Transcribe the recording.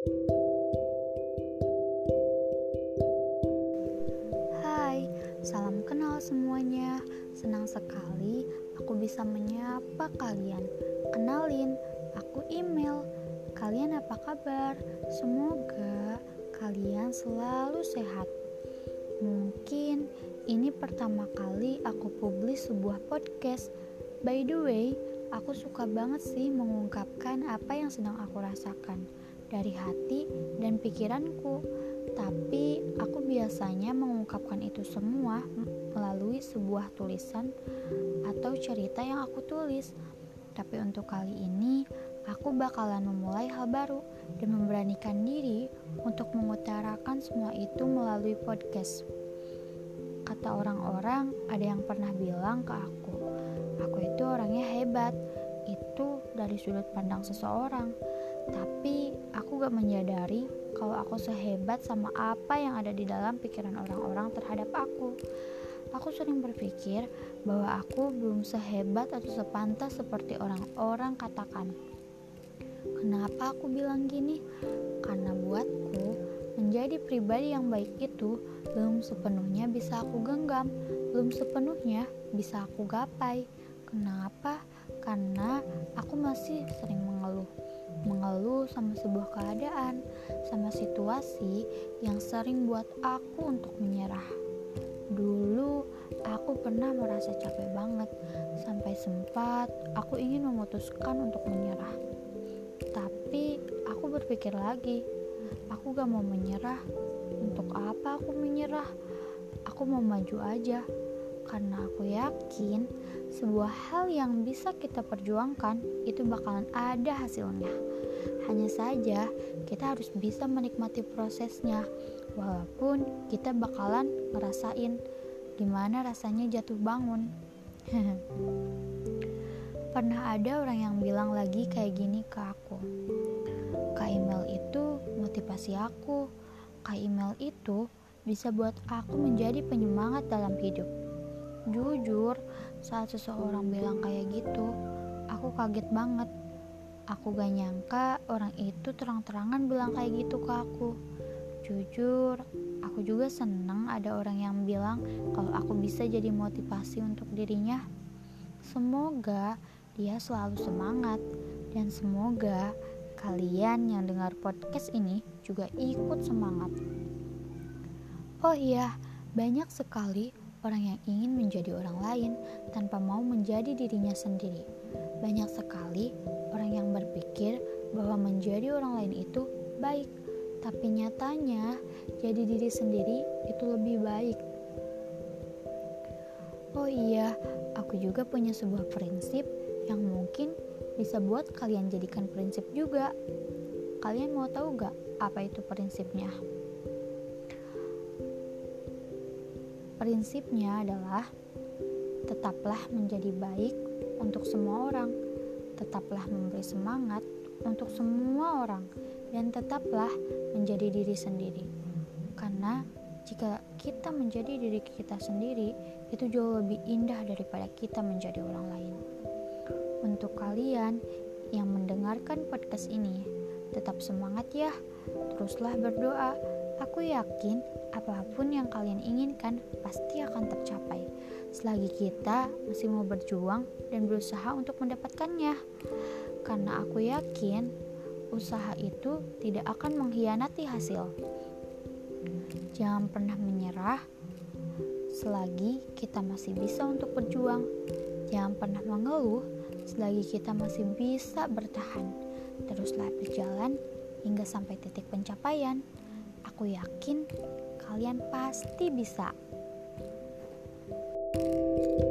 Hai, salam kenal semuanya. Senang sekali aku bisa menyapa kalian. Kenalin, aku email. Kalian apa kabar? Semoga kalian selalu sehat. Mungkin ini pertama kali aku publis sebuah podcast. By the way, aku suka banget sih mengungkapkan apa yang sedang aku rasakan dari hati dan pikiranku. Tapi aku biasanya mengungkapkan itu semua melalui sebuah tulisan atau cerita yang aku tulis. Tapi untuk kali ini, aku bakalan memulai hal baru dan memberanikan diri untuk mengutarakan semua itu melalui podcast. Kata orang-orang, ada yang pernah bilang ke aku, aku itu orangnya hebat. Itu dari sudut pandang seseorang. Tapi aku gak menyadari kalau aku sehebat sama apa yang ada di dalam pikiran orang-orang terhadap aku. Aku sering berpikir bahwa aku belum sehebat atau sepantas seperti orang-orang katakan. Kenapa aku bilang gini? Karena buatku, menjadi pribadi yang baik itu belum sepenuhnya bisa aku genggam, belum sepenuhnya bisa aku gapai. Kenapa? Karena aku masih sering mengeluh. Mengeluh sama sebuah keadaan, sama situasi yang sering buat aku untuk menyerah. Dulu aku pernah merasa capek banget, sampai sempat aku ingin memutuskan untuk menyerah. Tapi aku berpikir lagi, Aku gak mau menyerah. Untuk apa aku menyerah? Aku mau maju aja. Karena aku yakin sebuah hal yang bisa kita perjuangkan itu bakalan ada hasilnya. Hanya saja kita harus bisa menikmati prosesnya walaupun kita bakalan ngerasain gimana rasanya jatuh bangun. Pernah ada orang yang bilang lagi kayak gini ke aku. Kak email itu motivasi aku. Kak email itu bisa buat aku menjadi penyemangat dalam hidup. Jujur, saat seseorang bilang kayak gitu, aku kaget banget. Aku gak nyangka orang itu terang-terangan bilang kayak gitu ke aku. Jujur, aku juga seneng ada orang yang bilang kalau aku bisa jadi motivasi untuk dirinya. Semoga dia selalu semangat dan semoga kalian yang dengar podcast ini juga ikut semangat. Oh iya, banyak sekali orang yang ingin menjadi orang lain tanpa mau menjadi dirinya sendiri. Banyak sekali orang yang berpikir bahwa menjadi orang lain itu baik, tapi nyatanya jadi diri sendiri itu lebih baik. Oh iya, aku juga punya sebuah prinsip yang mungkin bisa buat kalian jadikan prinsip juga. Kalian mau tahu gak apa itu prinsipnya? Prinsipnya adalah tetaplah menjadi baik untuk semua orang, tetaplah memberi semangat untuk semua orang, dan tetaplah menjadi diri sendiri. Karena jika kita menjadi diri kita sendiri, itu jauh lebih indah daripada kita menjadi orang lain. Untuk kalian yang mendengarkan podcast ini, tetap semangat ya. Teruslah berdoa. Aku yakin apa pun yang kalian inginkan pasti akan tercapai. Selagi kita masih mau berjuang dan berusaha untuk mendapatkannya. Karena aku yakin usaha itu tidak akan mengkhianati hasil. Jangan pernah menyerah selagi kita masih bisa untuk berjuang. Jangan pernah mengeluh selagi kita masih bisa bertahan. Teruslah berjalan hingga sampai titik pencapaian. Aku yakin kalian pasti bisa. thank you